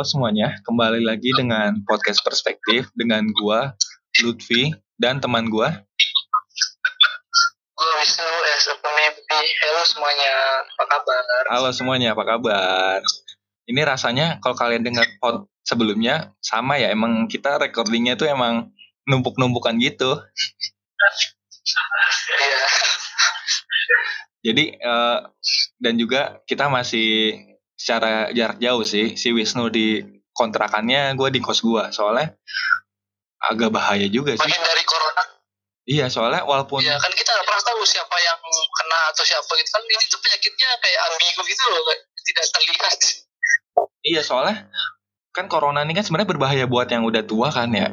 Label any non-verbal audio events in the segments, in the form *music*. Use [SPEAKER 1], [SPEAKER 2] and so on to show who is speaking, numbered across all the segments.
[SPEAKER 1] Halo semuanya, kembali lagi dengan podcast perspektif dengan gua Lutfi dan teman gua.
[SPEAKER 2] Gue Wisnu as a pemimpi. Halo semuanya, apa kabar?
[SPEAKER 1] Halo semuanya, apa kabar? Ini rasanya kalau kalian dengar pod sebelumnya sama ya, emang kita recordingnya tuh emang numpuk-numpukan gitu.
[SPEAKER 2] Iya.
[SPEAKER 1] Jadi eh, dan juga kita masih secara jarak jauh sih si Wisnu di kontrakannya gue di kos gue soalnya agak bahaya juga sih
[SPEAKER 2] Bagian dari corona.
[SPEAKER 1] iya soalnya walaupun
[SPEAKER 2] Ya kan kita nggak pernah tahu siapa yang kena atau siapa gitu kan. Ini tuh penyakitnya kayak ambigu gitu loh, tidak terlihat.
[SPEAKER 1] iya soalnya kan corona ini kan sebenarnya berbahaya buat yang udah tua kan ya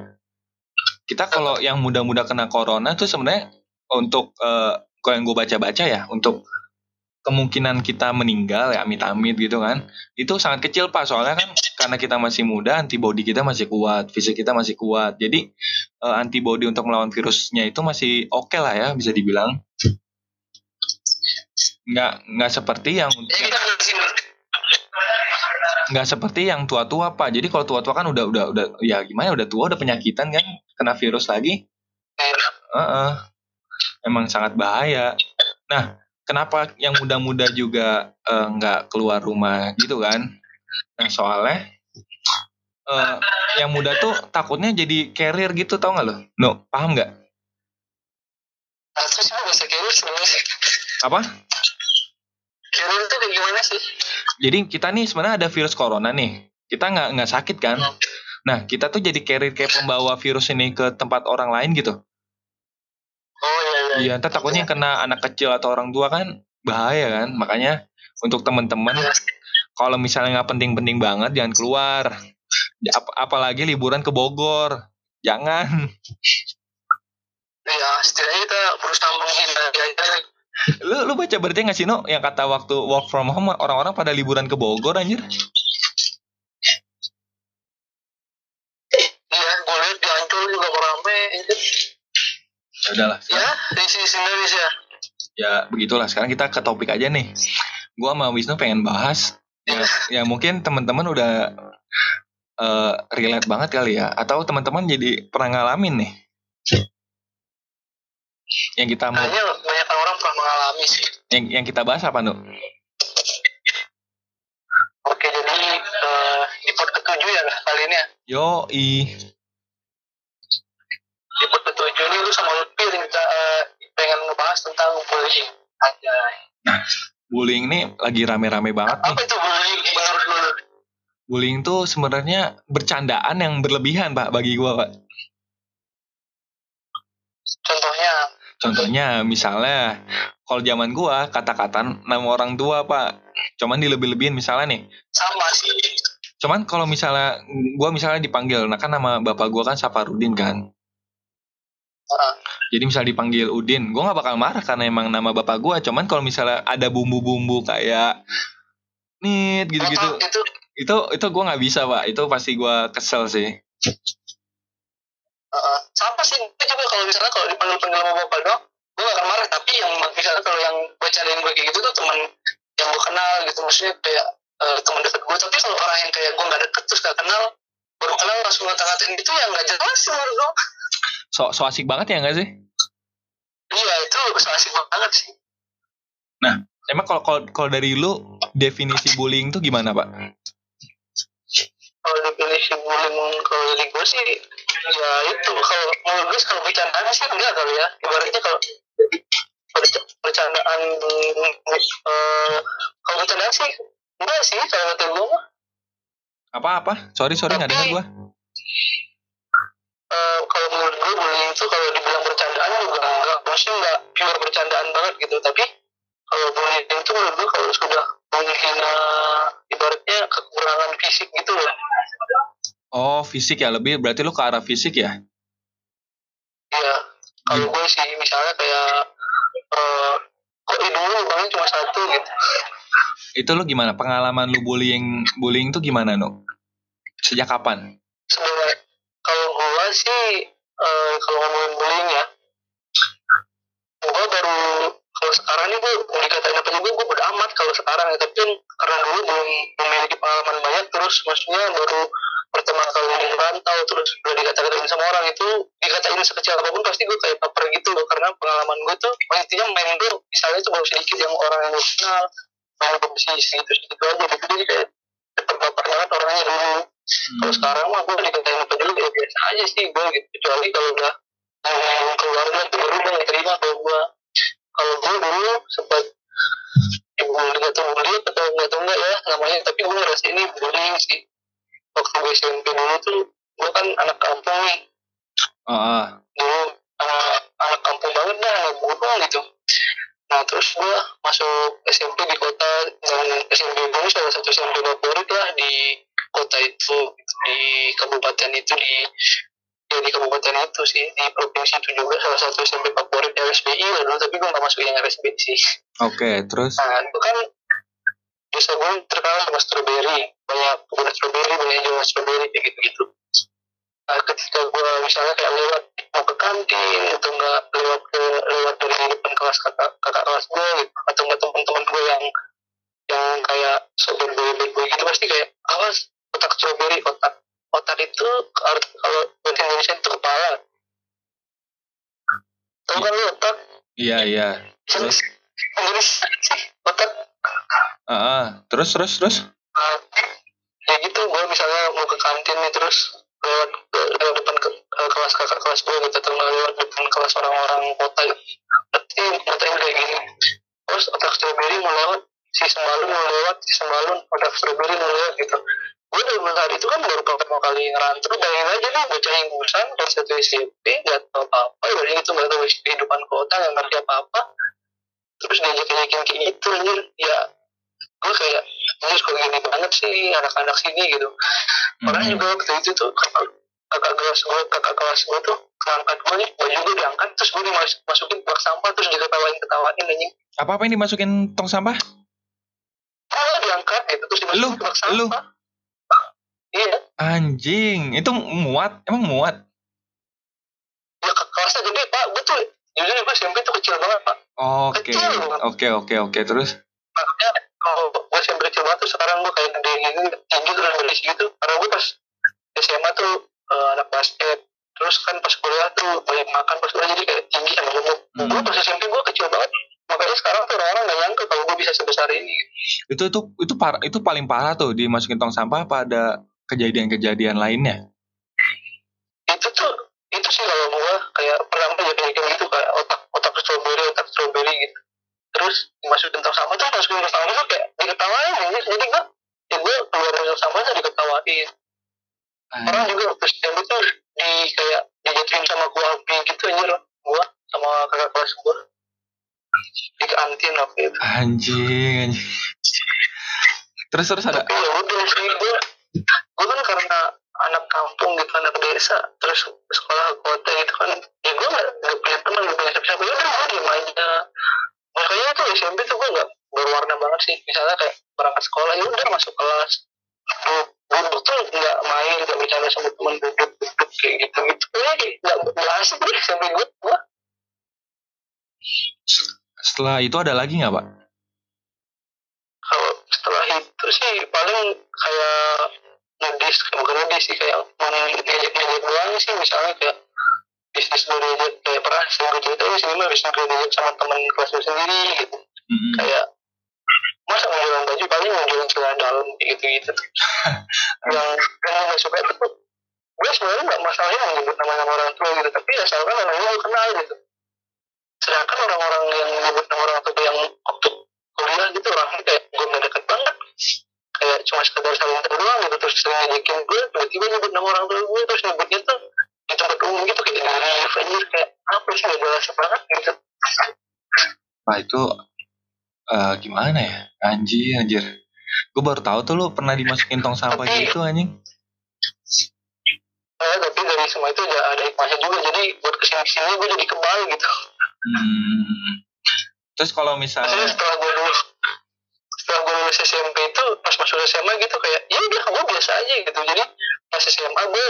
[SPEAKER 1] kita kalau yang muda-muda kena corona tuh sebenarnya untuk eh, kalau yang gue baca-baca ya untuk kemungkinan kita meninggal ya amit-amit gitu kan. Itu sangat kecil pak. Soalnya kan karena kita masih muda antibodi kita masih kuat fisik kita masih kuat. Jadi eh, antibodi untuk melawan virusnya itu masih oke lah ya bisa dibilang. Nggak nggak seperti yang
[SPEAKER 2] Ya
[SPEAKER 1] nggak seperti yang tua-tua pak. Jadi kalau tua-tua kan udah udah udah ya gimana udah tua udah penyakitan kan kena virus lagi. Heeh. emang sangat bahaya. Nah kenapa yang muda-muda juga eh, nggak keluar rumah gitu kan? Nah soalnya eh, yang muda tuh takutnya jadi carrier gitu tau nggak lo? No paham nggak?
[SPEAKER 2] Atau sih bahasa carrier sebenarnya.
[SPEAKER 1] apa?
[SPEAKER 2] Carrier itu kayak gimana sih?
[SPEAKER 1] jadi kita nih sebenarnya ada virus corona nih. Kita nggak nggak sakit kan? Nah kita tuh jadi carrier kayak pembawa virus ini ke tempat orang lain gitu
[SPEAKER 2] iya iya.
[SPEAKER 1] Iya, ntar takutnya yang kena anak kecil atau orang tua kan bahaya kan. Makanya untuk teman-teman kalau misalnya nggak penting-penting banget jangan keluar. Ap- apalagi liburan ke Bogor. Jangan.
[SPEAKER 2] Ya, setidaknya kita berusaha menghindari aja.
[SPEAKER 1] Lu lu baca berita nggak sih no yang kata waktu work from home orang-orang pada liburan ke Bogor anjir.
[SPEAKER 2] Iya, gue lihat di Ancol juga rame.
[SPEAKER 1] Ya udahlah.
[SPEAKER 2] Ya, di sisi Indonesia.
[SPEAKER 1] Ya begitulah. Sekarang kita ke topik aja nih. Gua sama Wisnu pengen bahas ya, ya mungkin teman-teman udah eh, relate banget kali ya atau teman-teman jadi pernah ngalamin nih. Yang kita mau
[SPEAKER 2] Kayaknya banyak orang pernah mengalami sih.
[SPEAKER 1] yang yang kita bahas apa nu?
[SPEAKER 2] Oke, jadi eh, di part ketujuh ya kali ini ya.
[SPEAKER 1] Yo i
[SPEAKER 2] bullying. Anjay.
[SPEAKER 1] bullying nih lagi rame-rame banget nih.
[SPEAKER 2] Apa itu bullying menurut lu?
[SPEAKER 1] Bullying tuh sebenarnya bercandaan yang berlebihan pak bagi gua pak.
[SPEAKER 2] Contohnya,
[SPEAKER 1] Contohnya misalnya kalau zaman gua kata-kata nama orang tua pak. Cuman dilebih-lebihin misalnya nih.
[SPEAKER 2] sama sih.
[SPEAKER 1] Cuman kalau misalnya gua misalnya dipanggil, nah kan nama bapak gua kan Safarudin kan. Jadi misalnya dipanggil Udin, gua nggak bakal marah karena emang nama bapak gua. Cuman kalau misalnya ada bumbu-bumbu kayak nit gitu-gitu,
[SPEAKER 2] Itu
[SPEAKER 1] itu itu gua nggak bisa pak. Itu pasti gua kesel sih.
[SPEAKER 2] Heeh. sama sih gue juga kalau misalnya kalau dipanggil panggil sama bapak dong gue gak akan marah tapi yang misalnya kalau yang bercandain gue kayak gitu tuh teman yang gue kenal gitu maksudnya kayak eh, teman dekat gue tapi kalau orang yang kayak gue gak deket terus gak kenal baru kenal langsung ngata-ngatain itu yang gak jelas sih menurut gue
[SPEAKER 1] So, so asik banget ya nggak sih?
[SPEAKER 2] iya itu so asik banget sih
[SPEAKER 1] Emang kalau kalau kalau dari lu definisi bullying tuh gimana pak?
[SPEAKER 2] kalau definisi bullying kalau dari gue sih ya itu kalau menurut gue kalau bercandaan sih enggak kali ya ibaratnya kalau berc- bercandaan eh, kalau bercandaan sih enggak sih kalau kata gue mah
[SPEAKER 1] Apa-apa? Sorry sorry nggak dengar gua.
[SPEAKER 2] Eh, kalau menurut gue bullying itu kalau dibilang bercandaan juga enggak maksudnya enggak pure bercandaan banget gitu tapi kalau bullying itu menurut gue kalau sudah menghina ibaratnya kekurangan fisik gitu loh
[SPEAKER 1] Oh fisik ya lebih berarti lu ke arah fisik ya?
[SPEAKER 2] Iya, kalau gue sih misalnya kayak eh kok hidung lu lubangnya cuma satu gitu.
[SPEAKER 1] Itu lu gimana? Pengalaman lu bullying bullying tuh gimana nu? Sejak kapan?
[SPEAKER 2] Sebenarnya kalau gue sih eh kalau ngomongin bullying ya, gue baru kalau sekarang ini gue mau dikatain apa juga gue bodo amat kalau sekarang ya. Tapi karena dulu belum memiliki pengalaman banyak terus maksudnya baru pertama kali merantau terus udah dikata-katain sama orang itu dikatain sekecil apa pun pasti gue kayak baper gitu loh. Karena pengalaman gue tuh intinya main gue misalnya tuh baru sedikit yang orang yang gue kenal main kompetisi segitu segitu aja gitu. Jadi kayak baper banget orangnya dulu kalau sekarang mah gue dikatain apa juga ya biasa aja sih gue gitu. Kecuali kalau udah ngomong keluarga tuh baru gue terima kalau gue kalau gue dulu sempat dibully atau bully atau nggak tahu nggak ya namanya tapi gue ngerasa ini bullying sih. Waktu gue SMP dulu tuh gue kan anak kampung nih.
[SPEAKER 1] Ah,
[SPEAKER 2] dulu anak anak kampung banget dah anak gunung gitu. Nah terus gue masuk SMP di kota dan SMP gue salah satu SMP favorit lah di kota itu di kabupaten itu di ya di kabupaten itu sih di provinsi itu juga salah satu SMP favorit RSBI lah dulu tapi gue gak masuk yang RSBI sih.
[SPEAKER 1] Oke terus?
[SPEAKER 2] Nah itu kan desa gue terkenal sama strawberry banyak kebun strawberry banyak jual strawberry kayak gitu gitu nah ketika gue misalnya kayak lewat mau ke kantin atau enggak lewat ke lewat dari depan kelas kakak kakak kelas gue gitu atau enggak teman-teman gue yang yang kayak sobat gue gue gitu pasti kayak awas kotak strawberry kotak kotak itu arti kalau bahasa Indonesia itu kepala tahu kan lu otak
[SPEAKER 1] iya iya terus
[SPEAKER 2] sih otak
[SPEAKER 1] ah ah. terus terus terus
[SPEAKER 2] Nah, ya gitu gue misalnya mau ke kantin nih terus lewat lewat depan ke, ke kelas kakak kelas gue gitu nggak lewat depan kelas orang-orang kota. Berarti ngatain kayak gini. Terus otak strawberry mau lewat, si sembalun mau lewat, si sembalun otak strawberry mau lewat gitu. Gue dari saat itu kan baru pertama kali ngerantau, bayangin aja nih bocah ingusan kelas satu SMP, gak tau apa-apa, ibaratnya itu gak tau kehidupan kota, gak ngerti apa-apa. Terus diajak-ajakin kayak gitu, anjir. Ya, gue kayak anjir kok gini banget sih anak-anak sini gitu Pernah
[SPEAKER 1] Hmm.
[SPEAKER 2] juga waktu itu tuh kakak, kelas gue, kakak kelas gue tuh keangkat gue nih, baju gue diangkat, terus gue dimasukin bak sampah, terus diketawain-ketawain anjing.
[SPEAKER 1] apa apa yang dimasukin tong sampah
[SPEAKER 2] Oh, diangkat gitu, terus dimasukin
[SPEAKER 1] Lu?
[SPEAKER 2] sampah.
[SPEAKER 1] Lu?
[SPEAKER 2] Iya,
[SPEAKER 1] anjing itu muat emang muat
[SPEAKER 2] ya ke kelasnya gede pak, gue tuh, jujur gue SMP tuh kecil banget pak.
[SPEAKER 1] oke oke oke oke terus
[SPEAKER 2] Makanya kalau gue SMP kecil banget tuh sekarang gue kayak gede gitu, tinggi terus berisi gitu. Karena gue pas SMA tuh eh, anak basket, terus kan pas kuliah tuh banyak makan pas kuliah jadi kayak tinggi sama gemuk.
[SPEAKER 1] Hmm.
[SPEAKER 2] Gue pas SMP gue kecil banget. Makanya sekarang tuh orang-orang gak nyangka kalau gue bisa sebesar ini.
[SPEAKER 1] itu itu itu par itu paling parah tuh dimasukin tong sampah apa ada kejadian-kejadian lainnya
[SPEAKER 2] Itu tuh itu sih kalau gue kayak pernah aja kayak gitu kayak otak otak strawberry otak strawberry gitu. Terus dimasukin tong sampah tuh masukin tong sampah tuh kayak diketawain. Jadi gue ya gue keluar dari sampah tuh diketawain. Orang juga waktu SMP tuh di kayak dijatuhin sama gua api gitu anjir gua sama kakak kelas gua di kantin waktu itu.
[SPEAKER 1] anjing anjing terus terus ada
[SPEAKER 2] Tapi ya udah sih gua gua kan karena anak kampung gitu anak desa terus sekolah kota gitu kan ya gua gak, gak punya teman gak punya siapa-siapa. Ya udah gua diem aja. Makanya tuh SMP tuh gua gak berwarna banget sih. Misalnya kayak berangkat sekolah ya udah masuk kelas. Duduk tuh nggak main nggak bercanda sama teman duduk duduk kayak gitu gitu. Kayak nggak nggak asik deh SMP gua gua.
[SPEAKER 1] Setelah itu ada lagi nggak pak?
[SPEAKER 2] Kalau setelah itu sih paling kayak ngedis bukan ngedis sih kayak ngejek ngejek doang sih misalnya kayak bisnis gue diajak kayak pernah sih gue cerita sini mah bisnis gue diajak sama teman kelas gue sendiri gitu.
[SPEAKER 1] Mm-mm.
[SPEAKER 2] kayak masa mau jualan baju paling mau jualan celana dalam gitu gitu *laughs* yang yang gue suka itu gue sebenarnya nggak masalahnya menyebut nama-nama orang tua gitu tapi asalkan namanya gue kenal gitu. Sedangkan orang-orang yang menyebut nama orang tua yang cuma sekedar saling kenal gitu. Terus ngajakin gue tiba-tiba nyebut nama orang tua gue terus nyebutnya tuh di tempat umum gitu kayak di live anjir kayak apa sih gak jelas banget gitu.
[SPEAKER 1] Wah itu eh, gimana ya? Anjir anjir. Gue baru tahu tuh lu pernah dimasukin tong sampah
[SPEAKER 2] Tapi-
[SPEAKER 1] gitu anjing.
[SPEAKER 2] Eh, tapi dari semua itu ada, ada hikmahnya juga. Jadi buat ke sini-kesini gue jadi kebal gitu.
[SPEAKER 1] Hmm. terus kalau
[SPEAKER 2] maksudnya
[SPEAKER 1] misalnya
[SPEAKER 2] setelah gue lulus setelah gue lulus SMP itu pas masuk SMA gitu kayak ya udah gue biasa aja gitu. Jadi pas SMA gue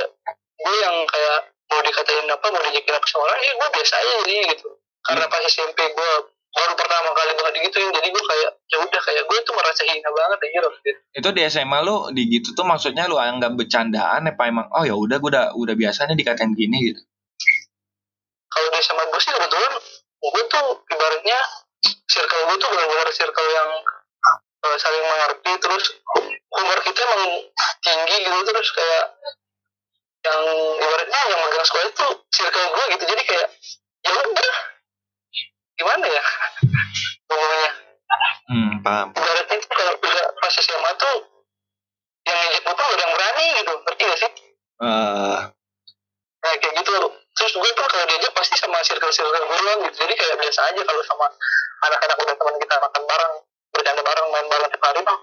[SPEAKER 2] gue yang kayak mau dikatain apa mau diajakin apa sama orang ya gue biasa aja jadi gitu. Karena pas SMP gue baru pertama kali banget digituin jadi gue kayak ya udah kayak gue tuh merasa hina banget aja waktu itu.
[SPEAKER 1] Itu di SMA lu di gitu tuh maksudnya lu anggap bercandaan apa emang oh ya udah gue udah udah biasanya dikatain gini gitu.
[SPEAKER 2] kalau di SMA gue sih kebetulan gue tuh ibaratnya circle gue tuh benar-benar circle yang saling mengerti terus umur kita emang tinggi gitu terus kayak yang ibaratnya yang megang sekolah itu circle gue gitu. Jadi kayak ya udah. Gimana ya? *laughs* Ngomongnya.
[SPEAKER 1] Hmm, paham.
[SPEAKER 2] ibaratnya itu kalau udah pas SMA tuh yang ngejek gue tuh ada yang berani gitu. Ngerti gak sih?
[SPEAKER 1] Eh,
[SPEAKER 2] Nah kayak gitu. Terus gue tuh kalau diajak pasti sama circle-circle gue doang gitu. Jadi kayak biasa aja kalau sama anak-anak udah teman kita makan bareng Bercanda bareng, main bola tiap hari mah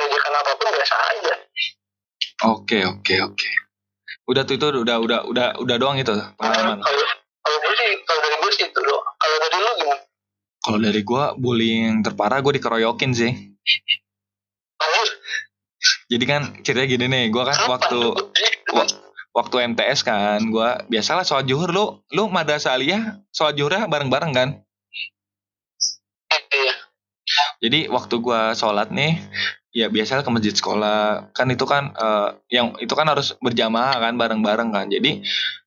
[SPEAKER 2] Diajakan apa pun biasa aja
[SPEAKER 1] Oke oke oke. Udah tuh itu udah udah udah udah doang itu pengalaman.
[SPEAKER 2] Kalau kalau gue sih, kalau dari gue sih itu doang Kalau dari lu gimana?
[SPEAKER 1] Kalau dari gua bullying terparah gue dikeroyokin sih. Jadi kan ceritanya gini nih, gua kan
[SPEAKER 2] kapan
[SPEAKER 1] waktu waktu MTS kan, gua biasalah sholat zuhur lu lu madrasah aliyah sholat zuhurnya bareng-bareng kan. Jadi waktu gua sholat nih, ya biasalah ke masjid sekolah. Kan itu kan eh, yang itu kan harus berjamaah kan bareng-bareng kan. Jadi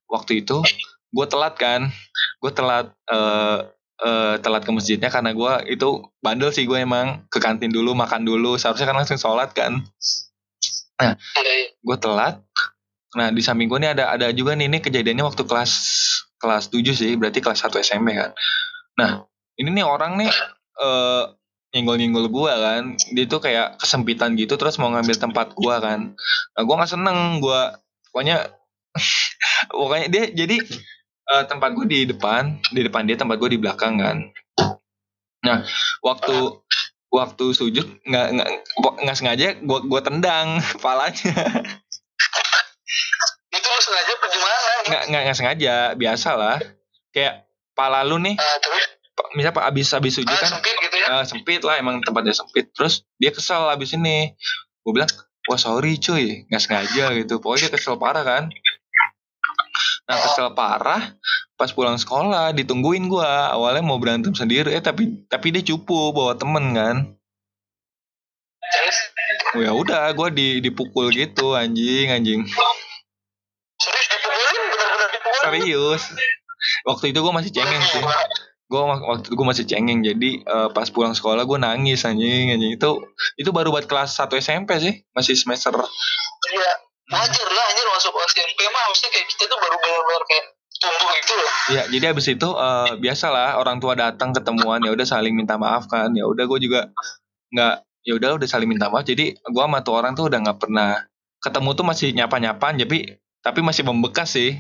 [SPEAKER 1] waktu itu gue telat kan, gue telat eh, eh, telat ke masjidnya karena gua itu bandel sih gue emang ke kantin dulu makan dulu. Seharusnya kan langsung sholat kan.
[SPEAKER 2] iya, iya.
[SPEAKER 1] Gue telat. Nah di samping gue nih ada ada juga nih ini kejadiannya waktu kelas kelas 7 sih, berarti kelas 1 SMP kan. Nah ini nih orang nih eh nyenggol-nyenggol gua kan. Dia tuh kayak kesempitan gitu terus mau ngambil tempat gua kan. Nah gua nggak seneng gua pokoknya *laughs* pokoknya dia jadi eh, tempat gua di depan di depan dia tempat gua di belakang kan. Nah waktu waktu sujud nggak nggak nggak sengaja gua gua tendang *laughs* kepalanya
[SPEAKER 2] Itu lu sengaja apa gimana?
[SPEAKER 1] nggak nggak nggak sengaja biasa lah. Kayak pala lu nih
[SPEAKER 2] Nah, terus
[SPEAKER 1] misal pak abis abis sujud
[SPEAKER 2] ah,
[SPEAKER 1] kan.
[SPEAKER 2] sempit gitu ya
[SPEAKER 1] Eh, sempit lah emang tempatnya sempit. Terus dia kesel abis ini. Gue bilang wah sorry cuy. Nggak sengaja gitu. Pokoknya dia kesel parah kan? Nah kesel parah pas pulang sekolah ditungguin gue awalnya mau berantem sendiri. Eh tapi tapi dia cupu bawa temen kan? Oh, ya udah gue di dipukul gitu anjing anjing.
[SPEAKER 2] Serius dipukulin?
[SPEAKER 1] serius. Waktu itu gue masih cengeng sih gue waktu itu gue masih cengeng jadi eh, pas pulang sekolah gue nangis anjing anjing. Itu itu baru buat kelas 1 SMP sih masih semester
[SPEAKER 2] Iya, wajar lah anjir masuk SMP mah maksudnya kayak kita tuh baru benar-benar kayak tumbuh gitu loh.
[SPEAKER 1] ya jadi abis itu eh, biasalah orang tua datang ketemuan ya udah saling minta maaf kan. Ya udah gue juga nggak ya udah udah saling minta maaf. Jadi gue sama tuh orang tuh udah nggak pernah ketemu tuh masih nyapa nyapaan tapi tapi masih membekas sih.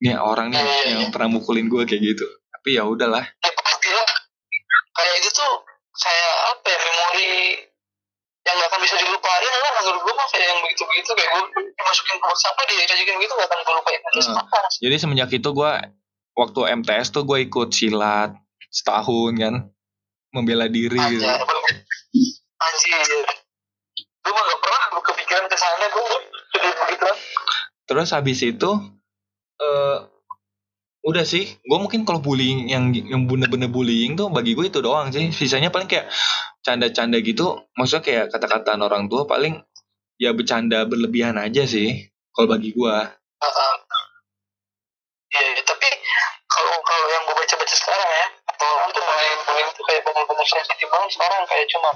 [SPEAKER 1] Ya orang nih yang pernah mukulin gue kayak gitu tapi ya udahlah
[SPEAKER 2] Ya pasti lah. Kayak itu tuh kayak apa ya memori yang gak akan bisa dilupain lah menurut gue mah kayak yang begitu-begitu kayak gue dimasukin ke box apa diajakin gitu gak akan gue lupain
[SPEAKER 1] Hmm. Jadi semenjak itu gue waktu MTS tuh gue ikut silat setahun kan membela diri gitu.
[SPEAKER 2] Anjir. Anjir. Gue mah gak pernah kepikiran ke sana gue begitu.
[SPEAKER 1] Terus habis itu eh udah sih, gue mungkin kalau bullying yang yang bener-bener bullying tuh bagi gue itu doang sih. Sisanya paling kayak canda-canda gitu. Maksudnya kayak kata-kataan orang tua paling ya bercanda berlebihan aja sih. Kalau bagi gue.
[SPEAKER 2] Heeh. Iya, iya. tapi kalau kalau yang gue baca-baca sekarang ya, orang tuh mulai mulai itu kayak benar-benar sensitif banget sekarang kayak cuma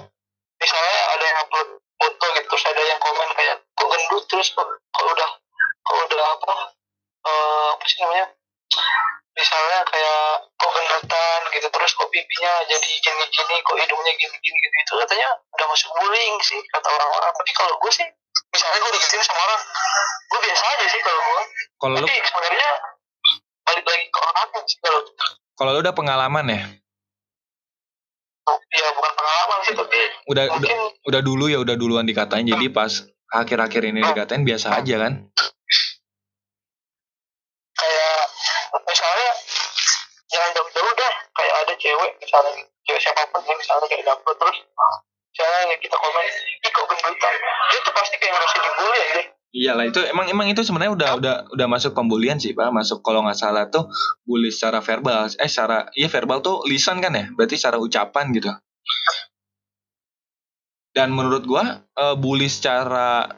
[SPEAKER 2] misalnya ada yang upload foto gitu terus ada yang komen kayak kok gendut terus kalau udah kalau udah apa eh apa sih namanya misalnya kayak kok gendutan gitu terus kok pipinya jadi gini-gini kok hidungnya gini-gini gitu itu katanya udah masuk bullying sih kata orang-orang. Tapi kalau gue sih misalnya gue digituin sama orang gue biasa aja sih kalau gue
[SPEAKER 1] Kalau lu
[SPEAKER 2] tapi sebenarnya balik lagi ke orangnya sih kalau
[SPEAKER 1] kalau lu udah pengalaman ya,
[SPEAKER 2] ya bukan pengalaman sih tapi
[SPEAKER 1] udah udah
[SPEAKER 2] mungkin
[SPEAKER 1] udah dulu ya udah duluan dikatain. Jadi pas akhir-akhir ini dikatain biasa aja kan.
[SPEAKER 2] Cewek misalnya cewek siapa pun ya misalnya kayak dapet terus misalnya kita komen ih kok gendutan dia tuh pasti kayak ngerasa dibully aja
[SPEAKER 1] Iyalah itu emang emang itu sebenarnya udah udah udah masuk pembulian sih pak. Masuk kalau nggak salah tuh bully secara verbal eh secara iya verbal tuh lisan kan ya? Berarti secara ucapan gitu. Dan menurut gua uh, bully secara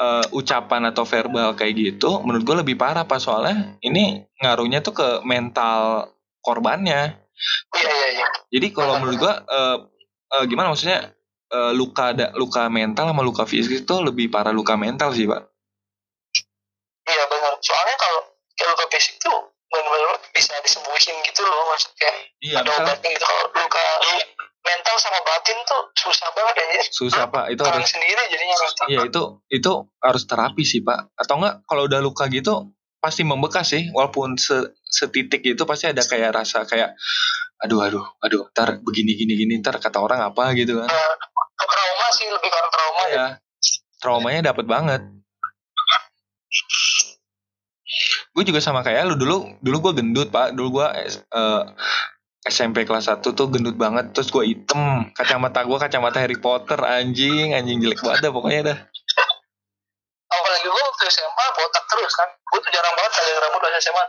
[SPEAKER 1] uh, ucapan atau verbal kayak gitu menurut gua lebih parah pak. Soalnya ini ngaruhnya tuh ke mental korbannya
[SPEAKER 2] iya iya iya.
[SPEAKER 1] Jadi kalau menurut gua uh, uh, gimana maksudnya uh, luka ada luka mental sama luka fisik itu lebih parah luka mental sih pak.
[SPEAKER 2] Iya benar. Soalnya kalau kayak luka fisik tuh benar-benar bisa disembuhin gitu loh maksudnya.
[SPEAKER 1] Iya
[SPEAKER 2] ada
[SPEAKER 1] misalnya
[SPEAKER 2] obatnya gitu. Kalau luka mental sama batin tuh susah banget ya
[SPEAKER 1] susah pak. Itu
[SPEAKER 2] orang
[SPEAKER 1] harus
[SPEAKER 2] sendiri jadinya
[SPEAKER 1] Iya itu itu harus terapi sih pak. Atau enggak kalau udah luka gitu pasti membekas sih. Walaupun se- setitik itu pasti ada kayak rasa kayak aduh aduh aduh ntar begini gini gini ntar kata orang apa gitu kan.
[SPEAKER 2] Eh, trauma sih lebih karena trauma ya
[SPEAKER 1] Ya traumanya dapat banget. Gue juga sama kayak lu dulu dulu gue gendut pak. Dulu gue eh, SMP kelas 1 tuh gendut banget terus gue item kacamata gue kacamata Harry Potter anjing anjing jelek banget dah pokoknya dah
[SPEAKER 2] waktu SMA botak terus kan. Gue tuh jarang banget ada rambut pas SMA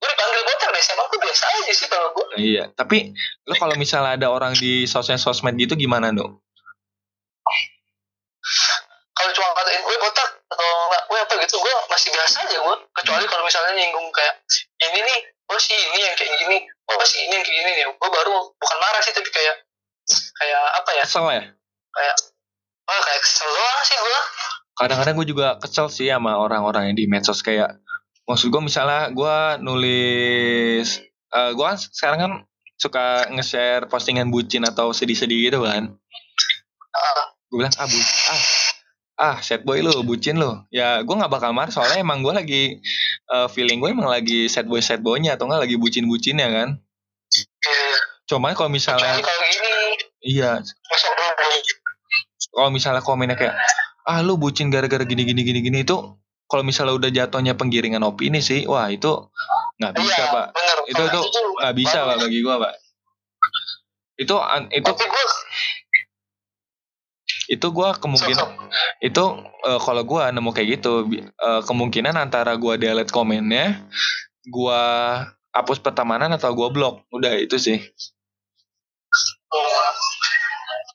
[SPEAKER 2] gue dipanggil botak di SMA tuh biasa aja sih kalau gue
[SPEAKER 1] Iya, tapi lo kalau misalnya ada orang di sosmed-sosmed gitu gimana dong?
[SPEAKER 2] kalau cuma katain gue botak atau enggak gue apa? gitu gue masih biasa aja gue kecuali kalau misalnya nyinggung kayak ini nih oh si ini yang kayak gini oh si ini yang kayak gini nih? Gue baru bukan marah sih tapi kayak kayak apa ya?
[SPEAKER 1] Kesel ya?
[SPEAKER 2] kayak wah kayak kesel doang sih gue
[SPEAKER 1] Kadang-kadang gue juga kesel sih sama orang-orang yang di medsos kayak maksud gue misalnya gue nulis eh gue kan sekarang kan suka nge-share postingan bucin atau sedih-sedih gitu kan. Gue bilang ah bu ah ah sad boy lu bucin lu. Ya gue nggak bakal marah soalnya emang gue lagi eh, feeling gue emang lagi sad boy sad boynya atau enggak lagi bucin bucinnya kan.
[SPEAKER 2] Eh,
[SPEAKER 1] cuma kalau misalnya iya. kalau misalnya komennya kayak ah lu bucin gara-gara gini gini gini gini. Itu kalau misalnya udah jatuhnya penggiringan opini sih wah itu nggak bisa
[SPEAKER 2] Iya,
[SPEAKER 1] pak.
[SPEAKER 2] bener.
[SPEAKER 1] itu
[SPEAKER 2] Kalau
[SPEAKER 1] itu
[SPEAKER 2] tuh
[SPEAKER 1] nggak bisa
[SPEAKER 2] baru-
[SPEAKER 1] pak bagi gua pak. Itu itu
[SPEAKER 2] gue
[SPEAKER 1] itu gua kemungkinan itu eh, kalau gua nemu kayak gitu eh, kemungkinan antara gua delete komennya gua hapus pertemanan atau gua blok. Udah itu sih.
[SPEAKER 2] Hmm.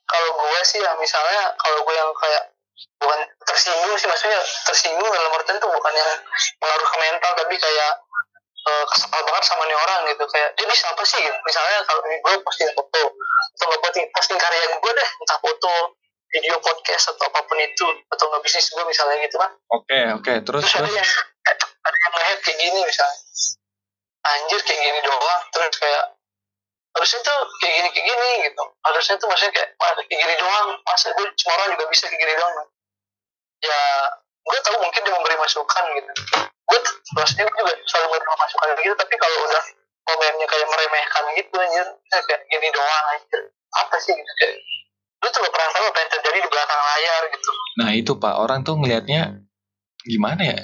[SPEAKER 2] kalau gue sih ya misalnya kalau gue yang kayak bukan tersinggung sih maksudnya tersinggung dalam artian tuh bukan yang mengaruh ke mental tapi kayak eh, kesel banget sama nih orang gitu. Kayak dia bisa apa sih? Gitu. misalnya kalau ini gue posting foto atau nggak posting, posting karya gue deh entah foto video podcast atau apa pun itu atau nggak bisnis gue misalnya gitu kan.
[SPEAKER 1] Oke oke terus
[SPEAKER 2] terus ada
[SPEAKER 1] terus?
[SPEAKER 2] yang ada yang kayak gini misalnya. Anjir kayak gini doang. Terus kayak harusnya tuh kayak gini kayak gini gitu. Harusnya tuh maksudnya kayak kayak gini doang. Masa gue semua orang juga bisa kayak gini doang? Ya gue tahu mungkin dia memberi masukan gitu. Gue maksudnya gue juga selalu memberi masukan gitu tapi kalau udah komennya kayak meremehkan gitu anjir kayak gini doang anjir. Apa sih gitu kayak lu tuh gak pernah tahu apa yang terjadi di belakang layar gitu.
[SPEAKER 1] Nah itu pak. Orang tuh ngelihatnya gimana ya?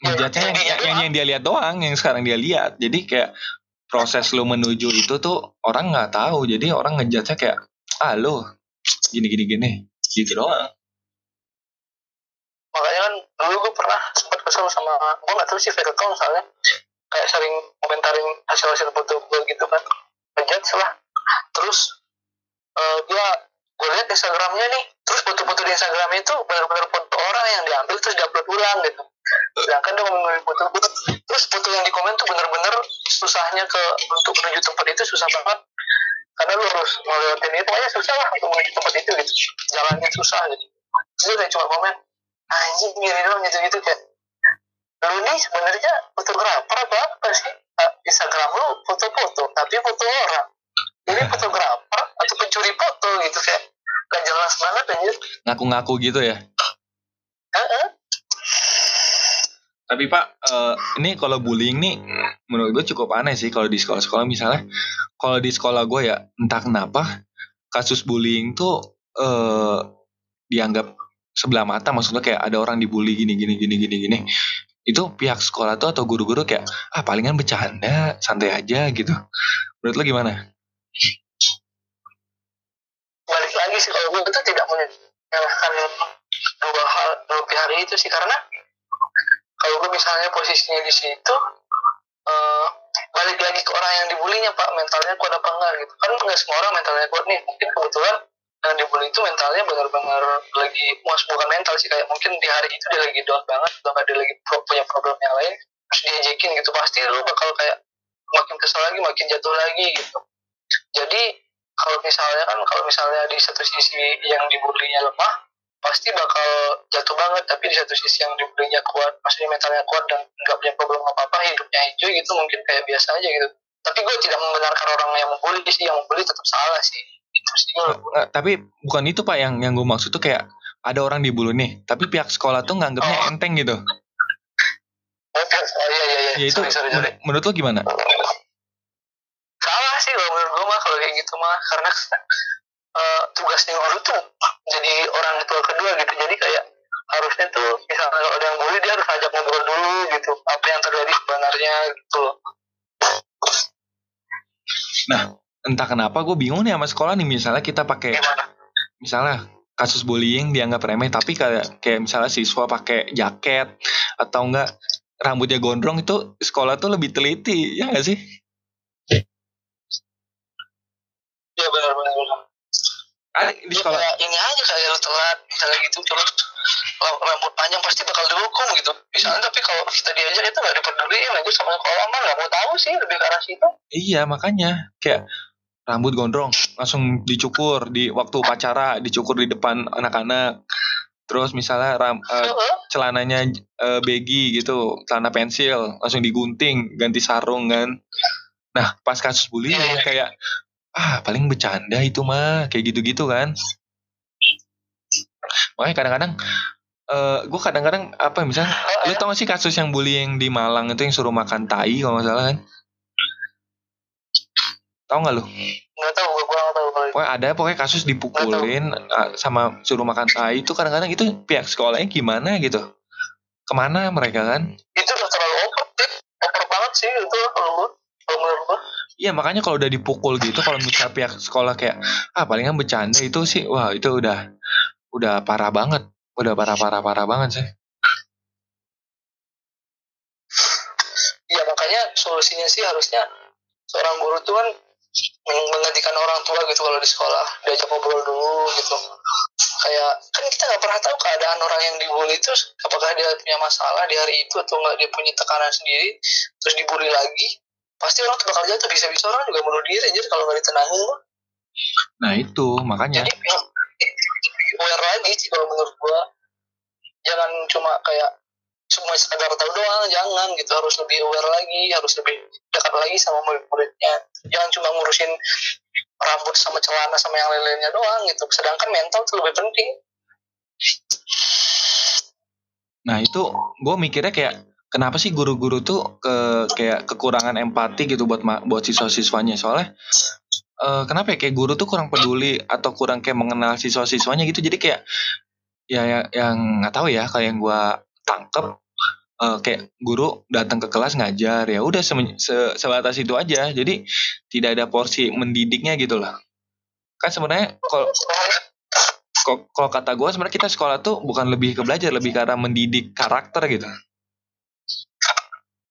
[SPEAKER 1] Ngelihatnya yang, yang, yang, yang dia lihat doang yang sekarang dia lihat. Jadi kayak proses lu menuju itu tuh orang nggak tahu. Jadi orang ngejatnya kayak ah lu gini gini gini gitu doang.
[SPEAKER 2] Makanya kan dulu gue pernah sempat kesel sama gue gak tahu sih fake account soalnya. Kayak sering komentarin hasil-hasil foto gue gitu kan. Ngejat lah. Terus eh, dia gue lihat Instagramnya nih. Terus foto-foto di Instagram itu benar-benar foto orang yang diambil terus diupload ulang gitu sedangkan dia ngomongin foto gue terus foto yang di komen tuh bener-bener susahnya ke untuk menuju tempat itu susah banget. Karena lu harus ngelewatin itu pokoknya susah lah untuk menuju tempat itu gitu. Jalannya susah gitu. Terus dia cuma komen anjing gini dong gitu gitu kayak lu nih sebenarnya fotografer apa apa sih? Eh, Instagram lu foto-foto tapi foto orang. Ini fotografer atau pencuri foto gitu kayak gak jelas banget anjir.
[SPEAKER 1] Ngaku-ngaku gitu ya?
[SPEAKER 2] Heeh.
[SPEAKER 1] Tapi pak eh, ini kalau bullying nih menurut gue cukup aneh sih kalau di sekolah-sekolah. Misalnya kalau di sekolah gue ya entah kenapa kasus bullying tuh eh dianggap sebelah mata. Maksudnya kayak ada orang dibully gini gini gini gini gini. Itu pihak sekolah tuh atau guru-guru kayak ah palingan bercanda santai aja gitu. Menurut lo gimana?
[SPEAKER 2] Balik lagi sih kalau gue itu tidak menyalahkan dua hal dua hari itu sih. Karena kalau gue misalnya posisinya di situ uh, balik lagi ke orang yang dibulinya pak. Mentalnya kuat apa enggak gitu. Kan nggak semua orang mentalnya kuat nih. Mungkin kebetulan yang dibully itu mentalnya benar-benar lagi muas bukan mental sih. Kayak mungkin di hari itu dia lagi down banget atau dia lagi punya problem yang lain terus diajakin gitu. Pasti lu bakal kayak makin kesel lagi makin jatuh lagi gitu. Jadi kalau misalnya kan kalau misalnya di satu sisi yang dibulinya lemah pasti bakal jatuh banget. Tapi di satu sisi yang dibulinya kuat maksudnya mentalnya kuat dan nggak punya problem apa apa hidupnya hijau gitu mungkin kayak biasa aja gitu. Tapi gue tidak membenarkan orang yang membuli sih yang membuli tetap salah sih. Itu sih
[SPEAKER 1] Nggak, tapi bukan itu pak yang yang gue maksud tuh kayak ada orang dibully nih tapi pihak sekolah tuh nganggapnya oh. enteng gitu.
[SPEAKER 2] Oh, oh iya iya iya.
[SPEAKER 1] Ya itu sorry, sorry, sorry. menurut lo gimana?
[SPEAKER 2] Salah sih kalau menurut gue mah kalau kayak gitu mah. Karena uh, *laughs* tugasnya guru tuh jadi orang tua kedua gitu. Jadi kayak harusnya tuh misalnya kalau ada yang bully dia harus ajak ngobrol dulu gitu. Apa yang terjadi sebenarnya gitu
[SPEAKER 1] nah entah kenapa gue bingung nih sama sekolah nih. Misalnya kita pakai misalnya kasus bullying dianggap remeh tapi kayak kayak misalnya siswa pakai jaket atau enggak rambutnya gondrong itu sekolah tuh lebih teliti ya enggak sih?
[SPEAKER 2] Iya benar benar benar.
[SPEAKER 1] Ada di sekolah.
[SPEAKER 2] Ya, ini aja kayak lu telat misalnya gitu terus rambut panjang pasti bakal dihukum gitu. Misalnya tapi kalau kita diajak itu nggak dipeduliin, itu sama sekolah mah nggak mau tahu sih lebih ke arah situ.
[SPEAKER 1] Iya makanya kayak rambut gondrong langsung dicukur di waktu upacara dicukur di depan anak-anak terus misalnya ram, uh, celananya uh, baggy gitu celana pensil langsung digunting ganti sarung kan nah pas kasus bullying iya, iya. kayak ah paling bercanda itu mah kayak gitu-gitu kan makanya kadang-kadang uh, eh, gue kadang-kadang apa misalnya lu tau gak sih kasus yang bullying di Malang itu yang suruh makan tai kalau nggak salah kan Tahu nggak lu?
[SPEAKER 2] Nggak tahu, gue kurang tahu.
[SPEAKER 1] Pokoknya ada pokoknya kasus dipukulin uh, sama suruh makan tai itu kadang-kadang itu pihak sekolahnya gimana gitu. Ke mana mereka kan?
[SPEAKER 2] Itu udah terlalu over, over banget sih itu kalau gue.
[SPEAKER 1] Iya makanya kalau udah dipukul gitu kalau misalnya pihak sekolah kayak ah palingan bercanda itu sih. Wah itu udah udah parah banget. Udah parah parah parah banget sih.
[SPEAKER 2] Iya makanya solusinya sih harusnya seorang guru tuh kan menggantikan orang tua gitu kalau di sekolah. Diajak ngobrol dulu gitu. Kayak kan kita nggak pernah tahu keadaan orang yang dibully itu apakah dia punya masalah di hari itu atau nggak dia punya tekanan sendiri terus dibully lagi pasti orang tuh bakal jatuh bisa-bisa orang juga bunuh diri jadi kalau nggak ditenangin. Mah
[SPEAKER 1] nah itu makanya.
[SPEAKER 2] Jadi aware lagi sih kalau menurut gua. Jangan cuma kayak semua sekadar tahu doang jangan gitu. Harus lebih aware lagi harus lebih dekat lagi sama murid-muridnya jangan cuma ngurusin rambut sama celana sama yang lain-lainnya doang gitu. Sedangkan mental tuh lebih penting.
[SPEAKER 1] Nah itu gue mikirnya kayak kenapa sih guru-guru tuh ke kayak kekurangan empati gitu buat buat siswa-siswanya? Soalnya uh, kenapa ya? Kayak guru tuh kurang peduli atau kurang kayak mengenal siswa-siswanya gitu. Jadi kayak ya, ya yang nggak tahu ya kayak yang gue tangkep uh, kayak guru datang ke kelas ngajar ya udah se se sebatas itu aja. Jadi tidak ada porsi mendidiknya gitu lah kan sebenarnya kalau kalau kata gue sebenarnya kita sekolah tuh bukan lebih ke belajar lebih ke mendidik karakter gitu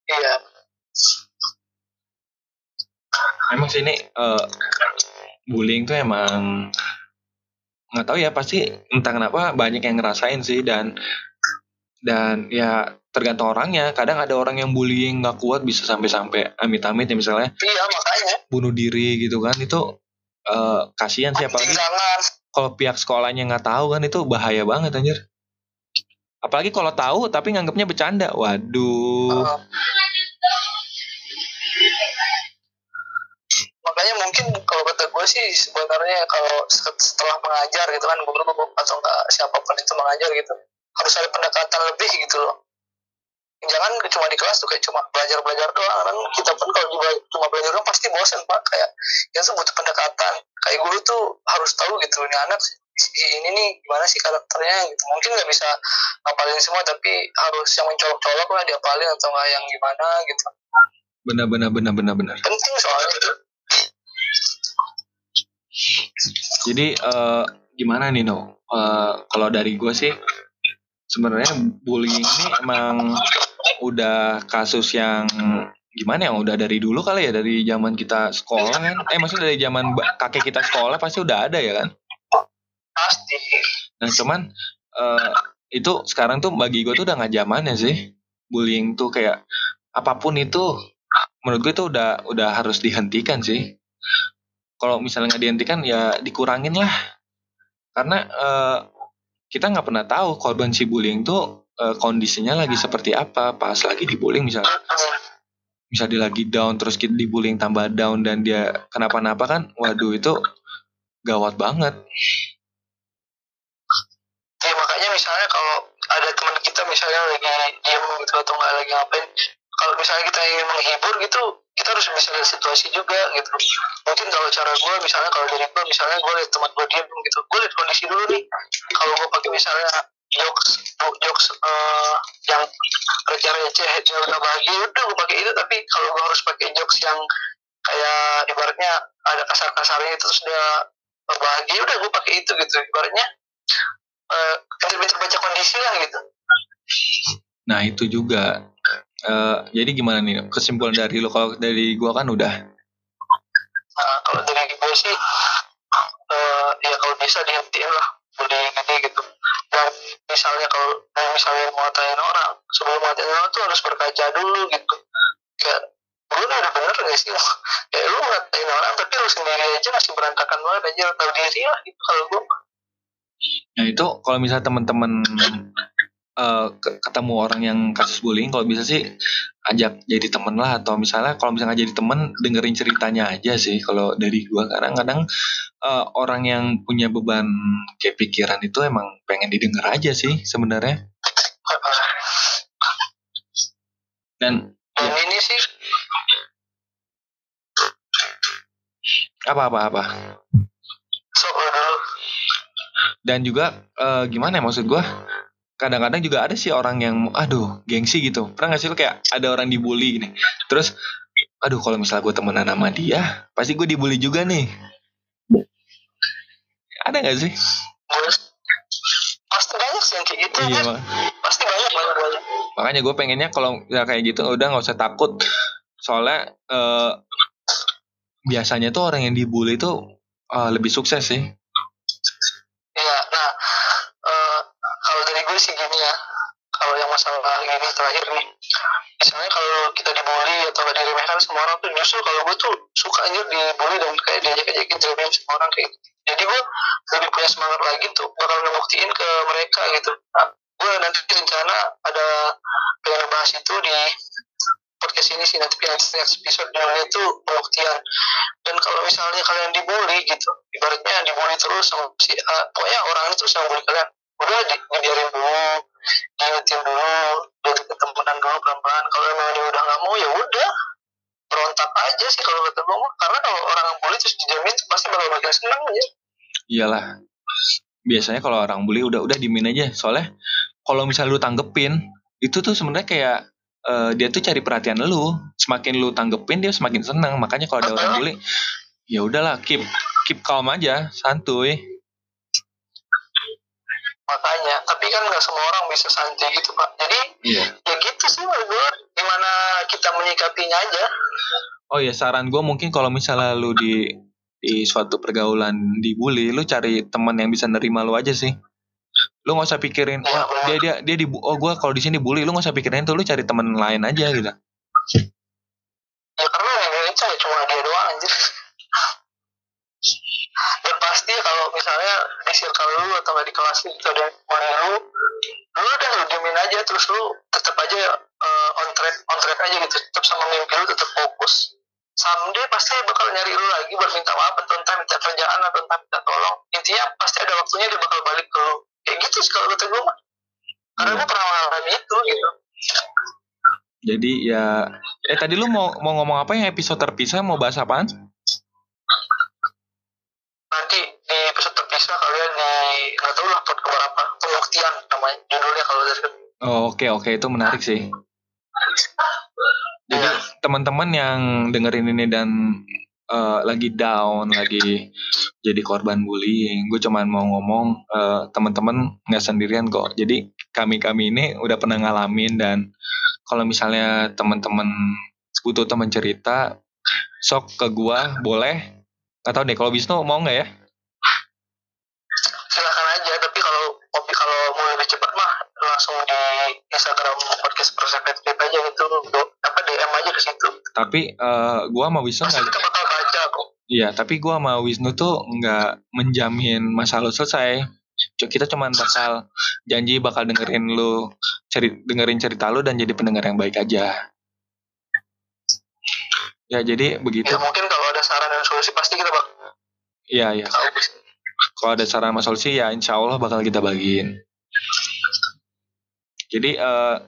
[SPEAKER 2] iya.
[SPEAKER 1] Emang sini uh, bullying tuh emang nggak tahu ya pasti entah kenapa banyak yang ngerasain sih dan dan ya tergantung orangnya. Kadang ada orang yang bullying nggak kuat bisa sampai-sampai amit-amit ya misalnya
[SPEAKER 2] iya makanya.
[SPEAKER 1] bunuh diri gitu kan itu uh, kasihan sih apalagi kalau pihak sekolahnya nggak tahu kan itu bahaya banget anjir apalagi kalau tahu tapi nganggapnya bercanda. Waduh. Uh,
[SPEAKER 2] makanya mungkin kalau kata gue sih sebenarnya kalau setelah mengajar gitu kan guru atau enggak siapa pun itu mengajar gitu harus ada pendekatan lebih gitu loh. Jangan cuma di kelas tuh kayak cuma belajar belajar doang. Kan kita pun kalau cuma belajar doang pasti bosan pak. Kayak ya tuh butuh pendekatan. Kayak guru tuh harus tahu gitu ini anak si ini nih gimana sih karakternya? Gitu. Mungkin nggak bisa ngapalin semua tapi harus yang mencolok-colok lah diapalin atau nggak yang gimana gitu.
[SPEAKER 1] Benar benar benar benar benar.
[SPEAKER 2] Penting soalnya.
[SPEAKER 1] Jadi uh, gimana nih no uh, kalau dari gue sih sebenarnya bullying ini emang udah kasus yang gimana ya udah dari dulu kali ya dari zaman kita sekolah kan. Eh maksudnya dari zaman kakek kita sekolah pasti udah ada ya kan
[SPEAKER 2] pasti.
[SPEAKER 1] Nah cuman uh, itu sekarang tuh bagi gue tuh udah nggak zamannya sih. Bullying tuh kayak apa pun itu menurut gue itu udah udah harus dihentikan sih. Kalau misalnya nggak dihentikan ya dikurangin lah. Karena uh, kita nggak pernah tahu korban si bullying tuh uh, kondisinya lagi seperti apa. Pas lagi dibullying misalnya bisa dia lagi down terus kita dibullying tambah down dan dia kenapa-napa kan waduh itu gawat banget
[SPEAKER 2] ya makanya misalnya kalau ada teman kita misalnya lagi diem gitu atau nggak lagi ngapain kalau misalnya kita ingin menghibur gitu kita harus bisa lihat situasi juga gitu. Mungkin kalau cara gue misalnya kalau dari gue misalnya gue lihat teman gue diem gitu gue lihat kondisi dulu nih. Kalau gue pakai misalnya jokes jokes uh, yang receh-receh dia udah bahagia udah gue pakai itu. Tapi kalau gue harus pakai jokes yang kayak ibaratnya ada kasar-kasarnya itu sudah bahagia udah gue pakai itu gitu. Ibaratnya uh, pintar baca kondisi lah gitu.
[SPEAKER 1] Nah itu juga. Uh, jadi gimana nih? Kesimpulan dari lo kalau dari gua kan udah.
[SPEAKER 2] Nah, kalau dari gue sih uh, ya kalau bisa dihentiin lah boleh gini gitu. Dan misalnya kalau misalnya mau ngatain orang sebelum ngatain orang tuh harus berkaca dulu gitu. Kayak gue udah bener gak sih? *laughs* Kayak lu ngatain orang tapi lu sendiri aja masih berantakan banget aja tahu diri lah gitu kalau gue
[SPEAKER 1] nah itu kalau misalnya teman-teman uh, ketemu orang yang kasus bullying kalau bisa sih ajak jadi temen lah. Atau misalnya kalau misalnya jadi temen dengerin ceritanya aja sih kalau dari gua. Kadang-kadang uh, orang yang punya beban kayak pikiran itu emang pengen didengar aja sih sebenarnya. Dan
[SPEAKER 2] ya. ini sih.
[SPEAKER 1] Apa apa apa?
[SPEAKER 2] So, uh,
[SPEAKER 1] dan juga uh, gimana ya maksud gua? Kadang-kadang juga ada sih orang yang aduh gengsi gitu. Pernah gak sih lo kayak ada orang dibully gini? Terus aduh kalau misalnya gue temenan sama dia pasti gue dibully juga nih. Ada gak sih?
[SPEAKER 2] Pasti banyak sih yang kayak gitu
[SPEAKER 1] iya,
[SPEAKER 2] kan? pasti banyak banyak banyak.
[SPEAKER 1] Makanya gue pengennya kalau ya kayak gitu udah nggak usah takut. Soalnya uh, biasanya tuh orang yang dibully tuh uh, lebih sukses sih
[SPEAKER 2] masalah ini terakhir nih. Misalnya kalau kita dibully atau gak diremehkan sama orang tuh justru kalau gue tuh suka aja dibully dan kayak diajak-ajakin diremehin sama orang kayak gitu. jadi gue lebih punya semangat lagi tuh bakal ngebuktiin ke mereka gitu. Nah, gue nanti rencana ada pengen bahas itu di podcast ini sih nanti next episode. Judulnya itu pembuktian. Dan kalau misalnya kalian dibully gitu ibaratnya dibully terus sama si uh, pokoknya orang itu yang bully kalian udah di, dibiarin dulu. Diingetin dulu jadi ketemuan dulu pelan-pelan. Kalau emang dia udah nggak mau ya udah. Berontak aja sih kalau ketemu karena kalau orang yang bully terus dijamin pasti bakal makin senang aja
[SPEAKER 1] iyalah. Biasanya kalau orang bully udah udah dimin aja. Soalnya kalau misalnya lu tanggepin itu tuh sebenarnya kayak uh, dia tuh cari perhatian lu. Semakin lu tanggepin dia semakin senang makanya kalau ada orang bully ya udahlah keep keep calm aja. Santuy
[SPEAKER 2] makanya. Tapi kan nggak semua orang bisa santai gitu pak. Jadi yeah. ya gitu sih menurut gue gimana kita menyikapinya aja.
[SPEAKER 1] Oh ya saran gue mungkin kalau misalnya lu di di suatu pergaulan dibully lu cari teman yang bisa nerima lu aja sih. Lu nggak usah pikirin ya, dia dia dia di oh gue kalau di sini bully lu nggak usah pikirin itu lu cari teman lain aja gitu.
[SPEAKER 2] Ya karena yang ya cuma dia doang anjir dan pasti kalau misalnya di circle lu atau nggak di kelas lu ada yang lu lu udah lu diemin aja terus lu tetap aja uh, on track on track aja gitu. Tetap sama mimpi lu tetap fokus. Someday pasti bakal nyari lu lagi buat minta maaf atau entah minta kerjaan atau entah minta tolong. Intinya pasti ada waktunya dia bakal balik ke lu. Kayak gitu sih kalau kata gue mah. Karena gue pernah mengalami itu gitu.
[SPEAKER 1] Jadi ya eh tadi lu mau mau ngomong apa yang episode terpisah? Mau bahas apaan?
[SPEAKER 2] Nanti di episode terpisah kalian di nggak tahu lah pot apa pembuktian namanya judulnya kalau dari
[SPEAKER 1] oh oke okay, oke okay. itu menarik sih jadi ya. teman-teman yang dengerin ini dan uh, lagi down, lagi jadi korban bullying, gue cuman mau ngomong uh, teman-teman nggak sendirian kok. Jadi kami kami ini udah pernah ngalamin dan kalau misalnya teman-teman butuh teman cerita, sok ke gua boleh. Gak tau deh kalau Wisnu mau nggak ya?
[SPEAKER 2] Silakan aja, tapi kalau kopi kalau mau lebih cepat mah langsung di Instagram podcast perspektif aja gitu, apa DM aja ke situ.
[SPEAKER 1] Tapi uh, gua mau Wisnu
[SPEAKER 2] nggak. Kita bakal baca kok.
[SPEAKER 1] Iya, tapi gua sama Wisnu tuh nggak menjamin masalah selesai kita cuman bakal janji bakal dengerin lu ceri dengerin cerita lu dan jadi pendengar yang baik aja ya jadi begitu
[SPEAKER 2] ya mungkin kalau saran dan solusi pasti kita bak
[SPEAKER 1] iya iya. Kalau ada saran sama solusi ya insya Allah bakal kita bagiin. Jadi uh,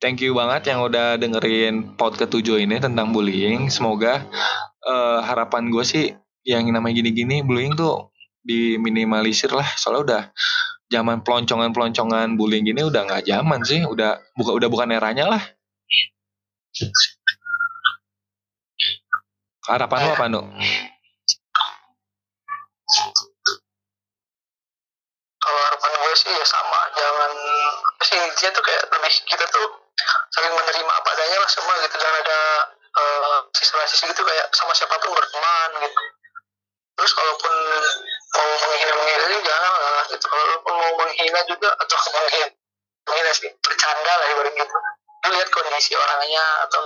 [SPEAKER 1] thank you banget yang udah dengerin pod ketujuh ini tentang bullying. Semoga uh, harapan gue sih yang namanya gini-gini bullying tuh diminimalisir lah. Soalnya udah zaman peloncongan-peloncongan bullying gini udah nggak zaman sih. Udah buka udah bukan eranya lah harapan lo apa nu
[SPEAKER 2] kalau harapan gue sih ya sama jangan sih intinya tuh kayak lebih kita tuh saling menerima apa adanya lah semua gitu jangan ada uh, sisi-sisi gitu kayak sama siapa pun berteman gitu. Terus kalaupun mau menghina menghina jangan lah gitu kalaupun mau menghina juga atau menghina *laughs* menghina sih bercanda lah ibarat gitu lu lihat kondisi orangnya atau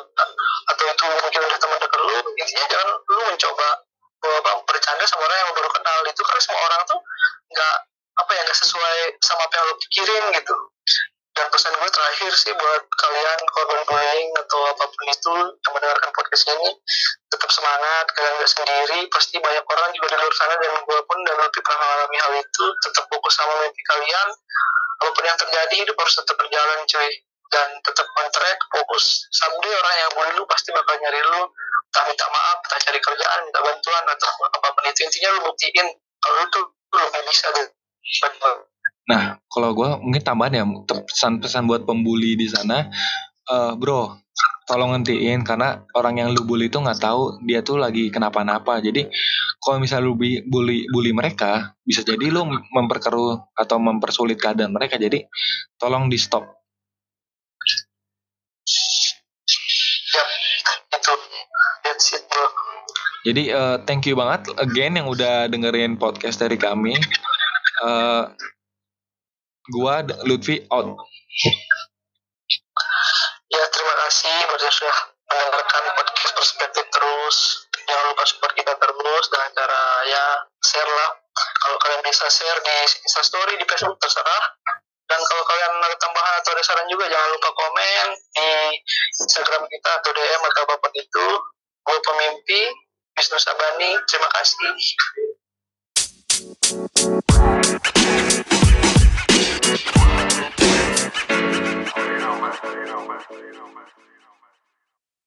[SPEAKER 2] atau itu mungkin udah teman dekat lu intinya jangan lu mencoba apa bercanda sama orang yang baru kenal. Itu kan semua orang tuh nggak apa ya nggak sesuai sama apa yang lu pikirin gitu. Dan pesan gue terakhir sih buat kalian korban bullying atau apa pun itu yang mendengarkan podcast ini tetap semangat kalian nggak sendiri. Pasti banyak orang juga di luar sana dan gue pun dan lebih pernah mengalami hal itu tetap fokus sama mimpi kalian. Apa pun yang terjadi hidup harus tetap berjalan cuy dan tetap on track fokus someday orang yang bully lu pasti bakal nyari lu tak minta maaf tak cari kerjaan minta bantuan atau apa pun itu intinya lu buktiin kalau lu tuh lu gak bisa deh
[SPEAKER 1] Nah, kalau gue mungkin tambahan ya pesan-pesan buat pembuli di sana, uh, bro, tolong ngentiin karena orang yang lu bully itu nggak tahu dia tuh lagi kenapa-napa. Jadi kalau misal lu bully bully mereka, bisa jadi lu memperkeruh atau mempersulit keadaan mereka. Jadi tolong di stop. Jadi uh, thank you banget again yang udah dengerin podcast dari kami. Uh, Gua Lutfi out.
[SPEAKER 2] Ya terima kasih buat sudah mendengarkan podcast perspektif terus. Jangan lupa support kita terus dengan cara ya share lah. Kalau kalian bisa share di Instastory, di Facebook terserah. Dan kalau kalian ada tambahan atau ada saran juga jangan lupa komen di Instagram kita atau DM atau apa pun itu. Gue pemimpi, Wisnu Sabani. Terima kasih.